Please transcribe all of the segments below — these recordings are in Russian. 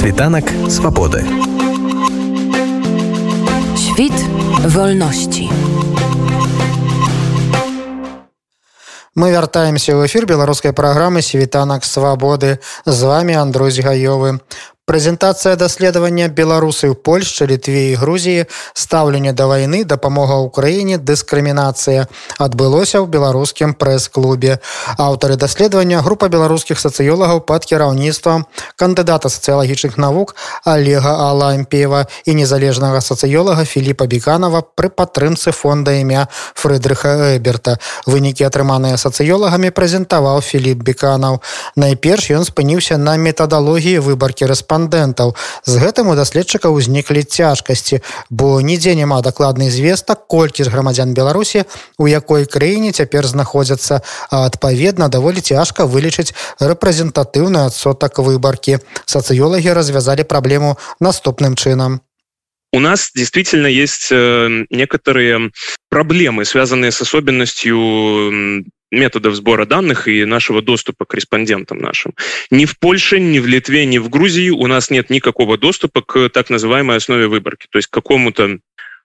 Світанак свабоды. Świt wolności. Мы вяртаемся ў эфір беларускай праграмы світанак свабоды з вами Андрусь гаёвы прэзентацыя даследавання беларусы ў польшчы літве і грузіі стаўленне да вайны дапамога ўкраіне дыскрымінацыя адбылося ў беларускім прэс-клубе аўтары даследавання група беларускіх сацыёлагаў пад кіраўніцтвам кандыдата сацыялагічных навук олега алампеева і незалежнага сацыёлага філіпа беканова пры падтрымцы фонда імя фрыдрыха эберта вынікі атрыманыя сацыёлагамі прэзентаваў філіп беканаў найперш ён спыніўся на метадалогіі выбаркі рэспан рэспандэнтаў з гэтым у даследчыка ўзніклі цяжкасці бо нідзе няма дакладнай звестак колькі з грамадзян беларусі у якой краіне цяпер знаходзяцца. Адпаведна даволі цяжка вылічыць рэпрэзентатыўны адсотак выбаркі. Сацыёлагі развязалі праблему наступным чынам. У нас действительно есть э, некоторые проблемы, связанные с особенностью методов сбора данных и нашего доступа к респондентам нашим. Ни в Польше, ни в Литве, ни в Грузии у нас нет никакого доступа к так называемой основе выборки, то есть к какому-то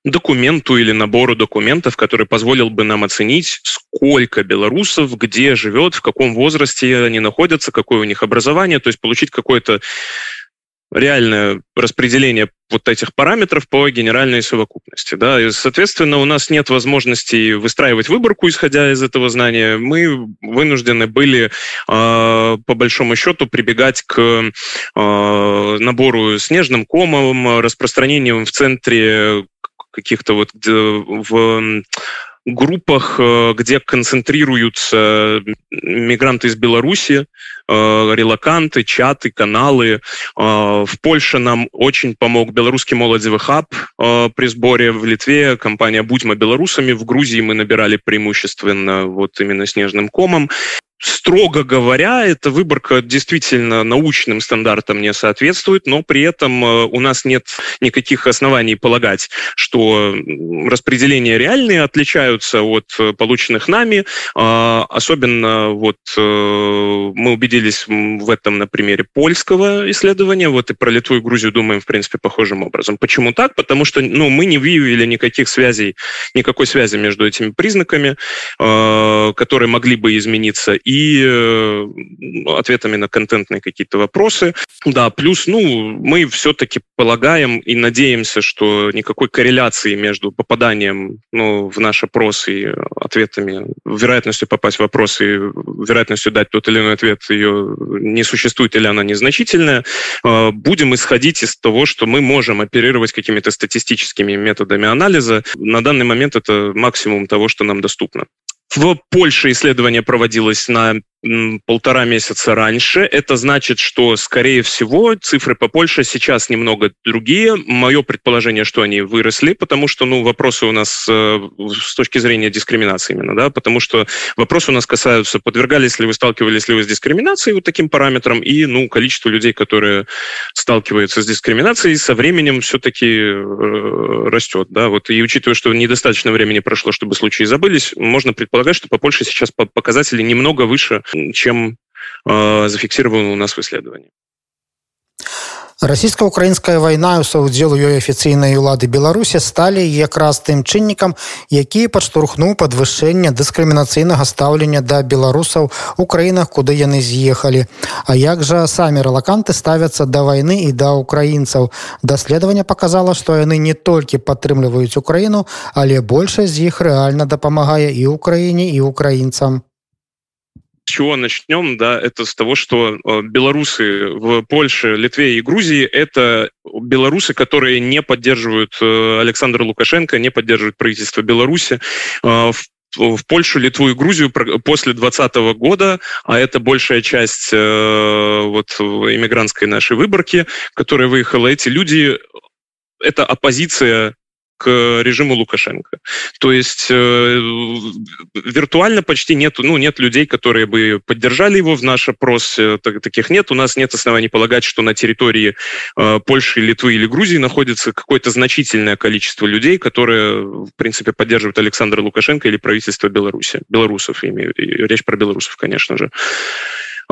документу или набору документов, который позволил бы нам оценить, сколько белорусов, где живет, в каком возрасте они находятся, какое у них образование, то есть получить какое-то реальное распределение вот этих параметров по генеральной совокупности. Да? И, соответственно, у нас нет возможности выстраивать выборку, исходя из этого знания. Мы вынуждены были, э, по большому счету, прибегать к э, набору снежным комом, распространением в центре каких-то вот в группах, э, где концентрируются мигранты из Беларуси, э, релаканты, чаты, каналы. Э, в Польше нам очень помог белорусский молодевый хаб при сборе в Литве, компания «Будьмо белорусами». В Грузии мы набирали преимущественно вот именно снежным комом строго говоря, эта выборка действительно научным стандартам не соответствует, но при этом э, у нас нет никаких оснований полагать, что распределения реальные отличаются от э, полученных нами. А, особенно вот э, мы убедились в этом на примере польского исследования, вот и про Литву и Грузию думаем, в принципе, похожим образом. Почему так? Потому что ну, мы не выявили никаких связей, никакой связи между этими признаками, которые могли бы измениться и э, ответами на контентные какие-то вопросы. Да, плюс, ну, мы все-таки полагаем и надеемся, что никакой корреляции между попаданием ну, в наш опрос и ответами, вероятностью попасть в вопрос и вероятностью дать тот или иной ответ ее не существует или она незначительная. Э, будем исходить из того, что мы можем оперировать какими-то статистическими методами анализа. На данный момент это максимум того, что нам доступно. В Польше исследование проводилось на полтора месяца раньше. Это значит, что, скорее всего, цифры по Польше сейчас немного другие. Мое предположение, что они выросли, потому что, ну, вопросы у нас э, с точки зрения дискриминации именно, да, потому что вопросы у нас касаются, подвергались ли вы, сталкивались ли вы с дискриминацией вот таким параметром, и, ну, количество людей, которые сталкиваются с дискриминацией, со временем все-таки э, растет, да, вот, и учитывая, что недостаточно времени прошло, чтобы случаи забылись, можно предполагать, что по Польше сейчас показатели немного выше чем э, зафиксировано у нас в исследовании. расійска-украінская вайна саўдзел ёй афіцыйнай улады беларусі сталі якраз тым чыннікам які падштурхнуў падвышэнне дыскрымінацыйнага стаўлення да беларусаў у краінах куды яны з'ехалі А як жа самі рэлаканты ставяцца да вайны і да украінцаў даследаванне показала што яны не толькі падтрымліваюць украіну але большасць з іх рэальна дапамагае і ўкраіне і украінцам с чего начнем, да, это с того, что э, белорусы в Польше, Литве и Грузии – это белорусы, которые не поддерживают э, Александра Лукашенко, не поддерживают правительство Беларуси. Э, в в Польшу, Литву и Грузию после 2020 года, а это большая часть э, вот иммигрантской нашей выборки, которая выехала, эти люди, это оппозиция к режиму Лукашенко. То есть э, виртуально почти нет, ну, нет людей, которые бы поддержали его в наш опрос. Э, так, таких нет. У нас нет оснований полагать, что на территории э, Польши, Литвы или Грузии находится какое-то значительное количество людей, которые, в принципе, поддерживают Александра Лукашенко или правительство Беларуси. Белорусов, имею речь про белорусов, конечно же.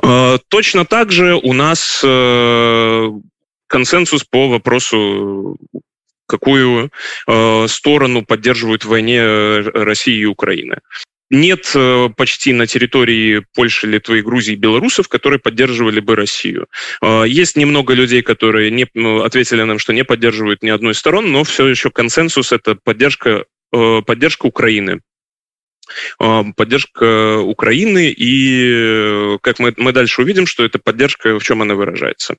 Э, точно так же у нас э, консенсус по вопросу какую э, сторону поддерживают в войне России и Украины нет э, почти на территории Польши, Литвы, Грузии белорусов, которые поддерживали бы Россию. Э, есть немного людей, которые не, ну, ответили нам, что не поддерживают ни одной из сторон, но все еще консенсус – это поддержка, э, поддержка Украины поддержка Украины, и как мы, мы дальше увидим, что эта поддержка, в чем она выражается.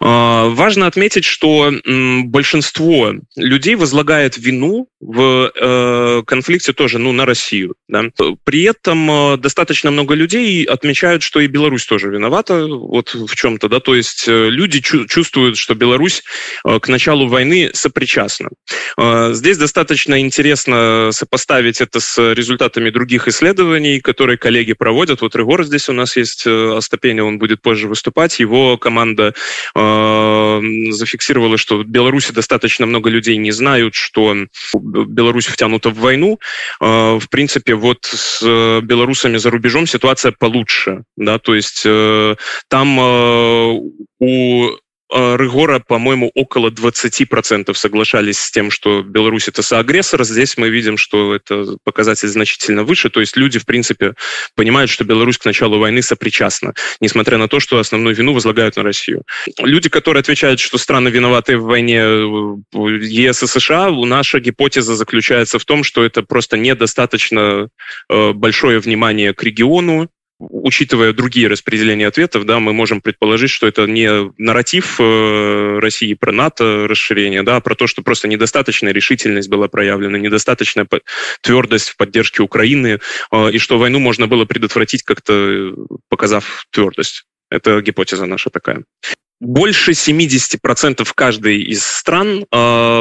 Важно отметить, что большинство людей возлагает вину в э, конфликте тоже ну, на Россию. Да? При этом достаточно много людей отмечают, что и Беларусь тоже виновата вот в чем-то. Да? То есть э, люди чувствуют, что Беларусь э, к началу войны сопричастна. Здесь достаточно интересно сопоставить это с результатами результатами других исследований, которые коллеги проводят. Вот Регор здесь у нас есть, э, Остапеня, он будет позже выступать. Его команда э, зафиксировала, что в Беларуси достаточно много людей не знают, что Беларусь втянута в войну. Э, в принципе, вот с белорусами за рубежом ситуация получше. Да? То есть э, там э, у Э, Рыгора, по-моему, около 20% соглашались с тем, что Беларусь это соагрессор. Здесь мы видим, что это показатель значительно выше. То есть люди, в принципе, понимают, что Беларусь к началу войны сопричастна, несмотря на то, что основную вину возлагают на Россию. Люди, которые отвечают, что страны виноваты в войне э, ЕС и США, наша гипотеза заключается в том, что это просто недостаточно э, большое внимание к региону, учитывая другие распределения ответов, да, мы можем предположить, что это не нарратив э, России про НАТО расширение, да, а про то, что просто недостаточная решительность была проявлена, недостаточная твердость в поддержке Украины, э, и что войну можно было предотвратить как-то, показав твердость. Это гипотеза наша такая больше 70% каждой из стран, э,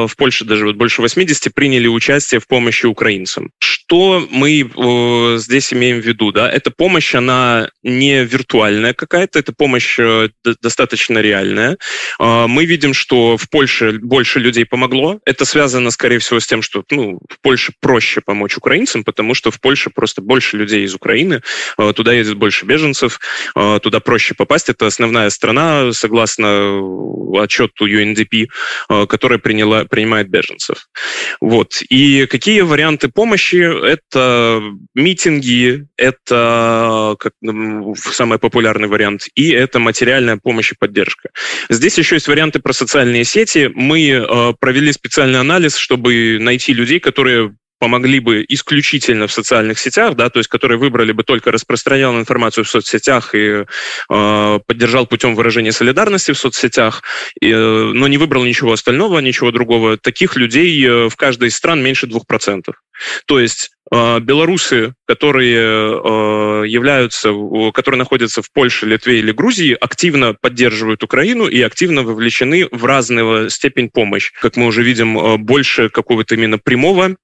в Польше даже вот больше 80, приняли участие в помощи украинцам. Что мы э, здесь имеем в виду? Да? Эта помощь, она не виртуальная какая-то, это помощь э, достаточно реальная. Э, мы видим, что в Польше больше людей помогло. Это связано, скорее всего, с тем, что ну, в Польше проще помочь украинцам, потому что в Польше просто больше людей из Украины, э, туда едет больше беженцев, э, туда проще попасть. Это основная страна, согласно согласно отчету UNDP, э, которая приняла, принимает беженцев. Вот. И какие варианты помощи? Это митинги, это как, самый популярный вариант, и это материальная помощь и поддержка. Здесь еще есть варианты про социальные сети. Мы э, провели специальный анализ, чтобы найти людей, которые помогли бы исключительно в социальных сетях, да, то есть которые выбрали бы только распространял информацию в соцсетях и э, поддержал путем выражения солидарности в соцсетях, и, э, но не выбрал ничего остального, ничего другого. Таких людей э, в каждой из стран меньше 2%. То есть э, белорусы, которые э, являются, которые находятся в Польше, Литве или Грузии, активно поддерживают Украину и активно вовлечены в разную степень помощь. Как мы уже видим, больше какого-то именно прямого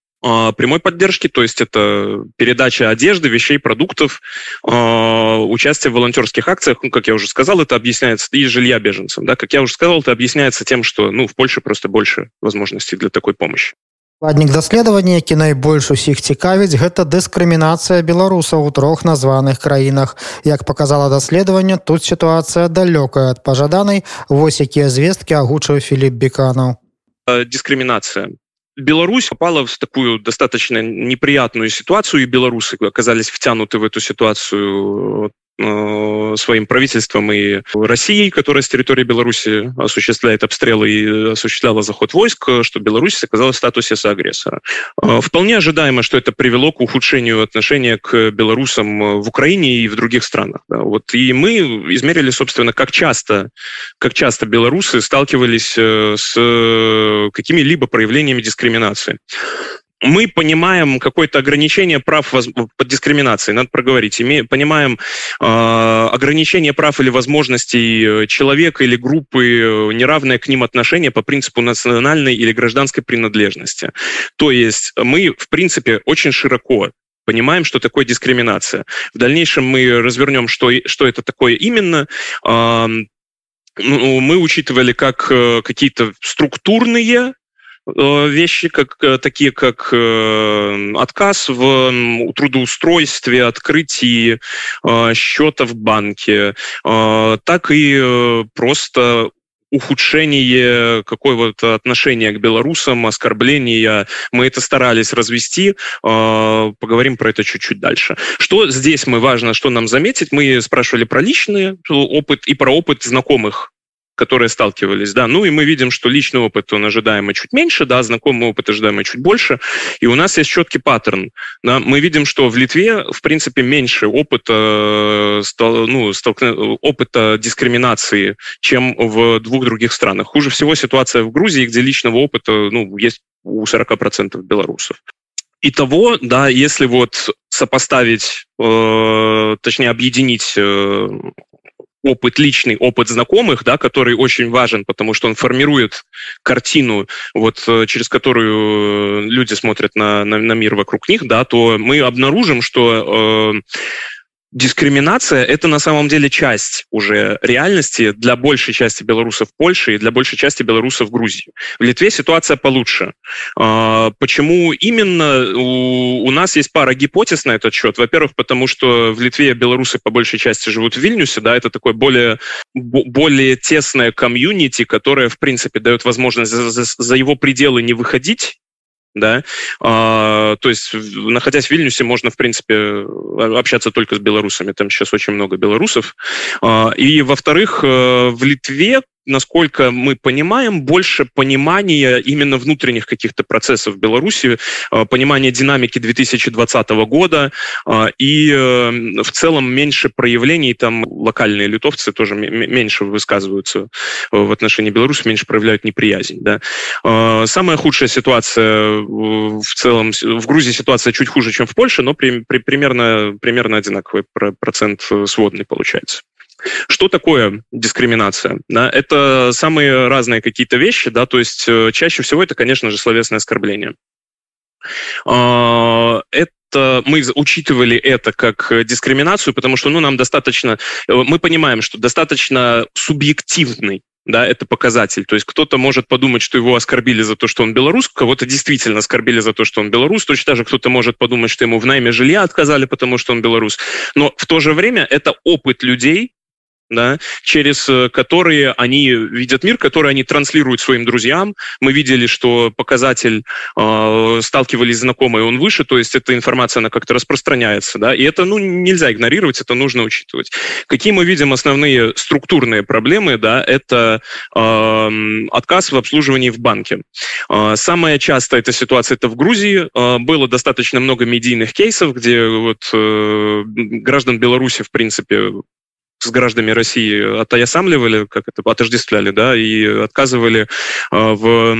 прямой поддержки, то есть это передача одежды, вещей, продуктов, а, участие в волонтерских акциях, ну, как я уже сказал, это объясняется, и жилья беженцам, да, как я уже сказал, это объясняется тем, что, ну, в Польше просто больше возможностей для такой помощи. Ладнік даследавання, які найбольш усіх цікавіць, гэта дыскрымінацыя беларусаў у трох названых краінах. Як показала даследаванне, тут сітуацыя далёкая ад пажаданай, вось якія звесткі агучыў Філіп Беканаў. Дискриминация. Беларусь попала в такую достаточно неприятную ситуацию, и белорусы оказались втянуты в эту ситуацию своим правительством и Россией, которая с территории Беларуси осуществляет обстрелы и осуществляла заход войск, что Беларусь оказалась в статусе соагрессора. Э, вполне ожидаемо, что это привело к ухудшению отношения к белорусам в Украине и в других странах. Вот и мы измерили, собственно, как часто, как часто белорусы сталкивались э, с какими-либо проявлениями дискриминации мы понимаем какое-то ограничение прав под дискриминацией, надо проговорить, име, понимаем э, ограничение прав или возможностей человека или группы, э, неравное к ним отношение по принципу национальной или гражданской принадлежности. То есть мы, в принципе, очень широко понимаем, что такое дискриминация. В дальнейшем мы развернем, что, что это такое именно. Э, мы учитывали как э, какие-то структурные Э, вещи, как, э, такие как э, отказ в трудоустройстве, открытии счета в банке, так и просто ухудшение какого-то отношения к белорусам, оскорбления. Мы это старались развести. Э, поговорим про это чуть-чуть дальше. Что здесь мы важно, что нам заметить? Мы спрашивали про личный опыт и про опыт знакомых которые сталкивались, да, ну и мы видим, что личный опыт, он ожидаемо чуть меньше, да, знакомый опыт ожидаемо чуть больше, и у нас есть четкий паттерн, да, мы видим, что в Литве, в принципе, меньше опыта, ну, столкну, опыта дискриминации, чем в двух других странах. Хуже всего ситуация в Грузии, где личного опыта, ну, есть у 40% белорусов. Итого, да, если вот сопоставить, э, точнее объединить э, опыт, личный опыт знакомых, да, который очень важен, потому что он формирует картину, вот, э, через которую люди смотрят на, на, на мир вокруг них, да, то мы обнаружим, что э, дискриминация – это на самом деле часть уже реальности для большей части белорусов в Польше и для большей части белорусов Грузии. В Литве ситуация получше. А, почему именно? У нас есть пара гипотез на этот счет. Во-первых, потому что в Литве белорусы по большей части живут в Вильнюсе, да, это такое более, более тесное комьюнити, которое, в принципе, дает возможность за, за, за его пределы не выходить, да, а, то есть находясь в Вильнюсе можно в принципе общаться только с белорусами, там сейчас очень много белорусов, а, и во-вторых э, в Литве насколько мы понимаем, больше понимания именно внутренних каких-то процессов в Беларуси, э, понимания динамики 2020 года э, и э, в целом меньше проявлений, там локальные литовцы тоже меньше высказываются в отношении Беларуси, меньше проявляют неприязнь. Да. Самая худшая ситуация в целом, в Грузии ситуация чуть хуже, чем в Польше, но при, при, примерно, примерно одинаковый процент сводный получается. Что такое дискриминация? Да, это самые разные какие-то вещи, да, то есть э, чаще всего это, конечно же, словесное оскорбление. А, это мы учитывали это как дискриминацию, потому что ну, нам достаточно, э, мы понимаем, что достаточно субъективный да, это показатель. То есть кто-то может подумать, что его оскорбили за то, что он белорус, кого-то действительно оскорбили за то, что он белорус, точно так же кто-то может подумать, что ему в найме жилья отказали, потому что он белорус. Но в то же время это опыт людей, да, через э, которые они видят мир, который они транслируют своим друзьям. Мы видели, что показатель э, сталкивались знакомые, он выше, то есть эта информация, она как-то распространяется, да, и это, ну, нельзя игнорировать, это нужно учитывать. Какие мы видим основные структурные проблемы, да, это э, отказ в обслуживании в банке. Э, самая частая эта ситуация это в Грузии. Э, было достаточно много медийных кейсов, где вот э, граждан Беларуси, в принципе, с гражданами России отоясамливали, как это, отождествляли, да, и отказывали а, в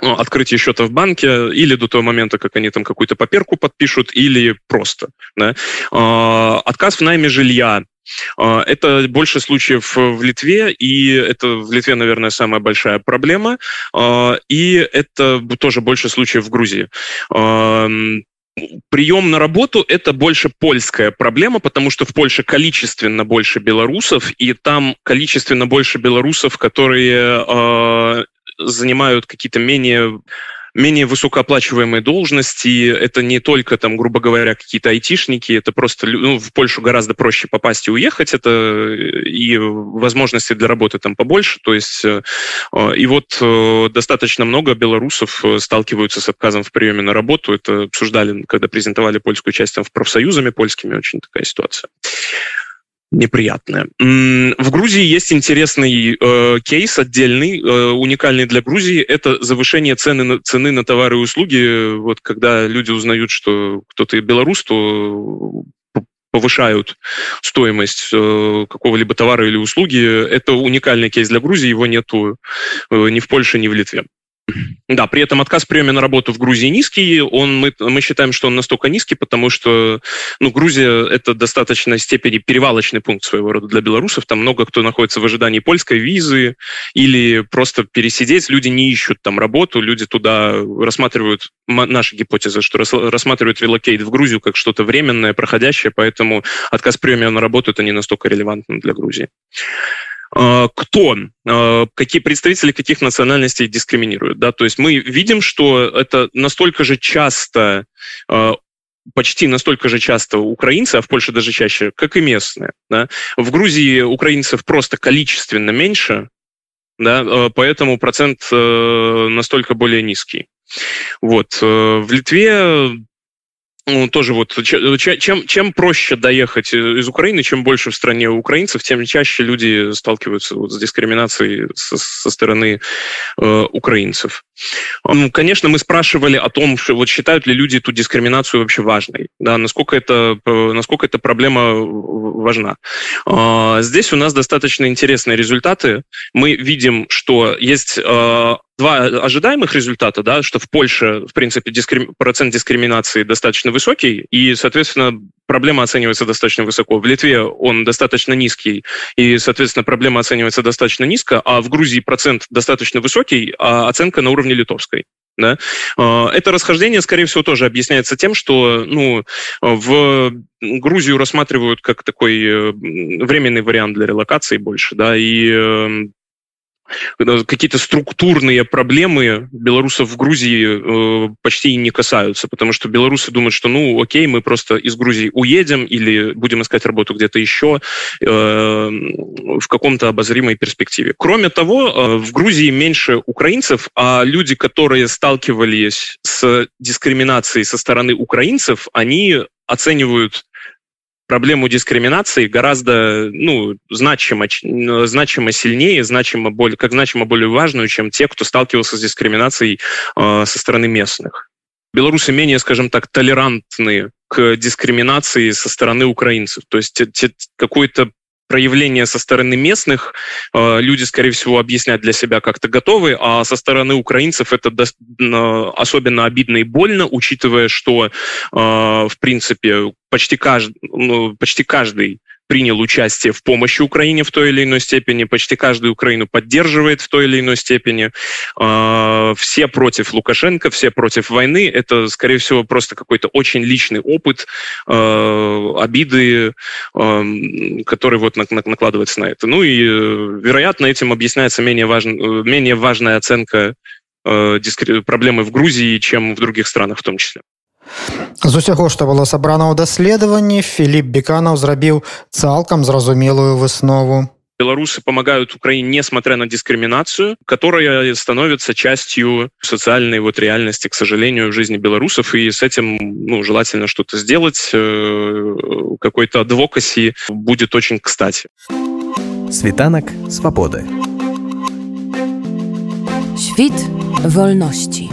ну, открытие счета в банке или до того момента, как они там какую-то паперку подпишут, или просто. Да. А, отказ в найме жилья. А, это больше случаев в Литве, и это в Литве, наверное, самая большая проблема. И это тоже больше случаев в Грузии прием на работу – это больше польская проблема, потому что в Польше количественно больше белорусов, и там количественно больше белорусов, которые э, занимают какие-то менее менее высокооплачиваемые должности. Это не только, там, грубо говоря, какие-то айтишники, это просто ну, в Польшу гораздо проще попасть и уехать, это э, и возможности для работы там побольше. То есть, э, э, и вот достаточно много белорусов сталкиваются с отказом в приеме на работу. Это обсуждали, когда презентовали польскую часть там в профсоюзами польскими, очень такая ситуация неприятное. В Грузии есть интересный э, кейс отдельный, э, уникальный для Грузии. Это завышение цены на, цены на товары и услуги. Вот когда люди узнают, что кто-то белорус, то повышают стоимость э, какого-либо товара или услуги. Это уникальный кейс для Грузии, его нету э, ни в Польше, ни в Литве. Да, при этом отказ приеме на работу в Грузии низкий. Он, мы, мы считаем, что он настолько низкий, потому что ну, Грузия – это достаточно степени перевалочный пункт своего рода для белорусов. Там много кто находится в ожидании польской визы или просто пересидеть. Люди не ищут там работу, люди туда рассматривают, наша гипотеза, что рассматривают релокейт в Грузию как что-то временное, проходящее, поэтому отказ приеме на работу – это не настолько релевантно для Грузии. А, кто, а, какие представители каких национальностей дискриминируют. Да? То есть мы видим, что это настолько же часто а, почти настолько же часто украинцы, а в Польше даже чаще, как и местные. Да? В Грузии украинцев просто количественно меньше, да, поэтому процент настолько более низкий. Вот. В Литве ну, тоже вот чем, чем проще доехать из Украины, чем больше в стране украинцев, тем чаще люди сталкиваются вот с дискриминацией со, со стороны э, украинцев. Конечно, мы спрашивали о том, что вот считают ли люди эту дискриминацию вообще важной, да, насколько это, насколько эта проблема важна. Э, здесь у нас достаточно интересные результаты. Мы видим, что есть э, два ожидаемых результата, да, что в Польше, в принципе, дискрим... процент дискриминации достаточно высокий, и, соответственно, проблема оценивается достаточно высоко. В Литве он достаточно низкий, и, соответственно, проблема оценивается достаточно низко, а в Грузии процент достаточно высокий, а оценка на уровне литовской. Да? А, это расхождение, скорее всего, тоже объясняется тем, что ну, в Грузию рассматривают как такой э, временный вариант для релокации больше, да, и эм, какие-то структурные проблемы белорусов в Грузии э, почти не касаются, потому что белорусы думают, что ну окей, мы просто из Грузии уедем или будем искать работу где-то еще э, в каком-то обозримой перспективе. Кроме того, э, в Грузии меньше украинцев, а люди, которые сталкивались с дискриминацией со стороны украинцев, они оценивают проблему дискриминации гораздо ну, значимо, значимо сильнее, значимо более, как значимо более важную, чем те, кто сталкивался с дискриминацией э, со стороны местных. Белорусы менее, скажем так, толерантны к дискриминации со стороны украинцев. То есть какой-то проявления со стороны местных э, люди, скорее всего, объяснять для себя как-то готовы, а со стороны украинцев это особенно обидно и больно, учитывая, что, э, в принципе, почти каждый, ну, почти каждый принял участие в помощи Украине в той или иной степени, почти каждый Украину поддерживает в той или иной степени. А, все против Лукашенко, все против войны. Это, скорее всего, просто какой-то очень личный опыт, а, обиды, а, который вот накладывается на это. Ну и, вероятно, этим объясняется менее, важ... менее важная оценка проблемы в Грузии, чем в других странах в том числе З усяго, што было сабрана ў даследаванні, Філіп Беканаў зрабіў цалкам зразумелую выснову. Белорусы помогают Украине, несмотря на дискриминацию, которая становится частью социальной вот реальности, к сожалению, в жизни белорусов. И с этим ну, желательно что-то сделать. Э, какой-то адвокаси будет очень кстати. Світанак свободы. Świt wolności.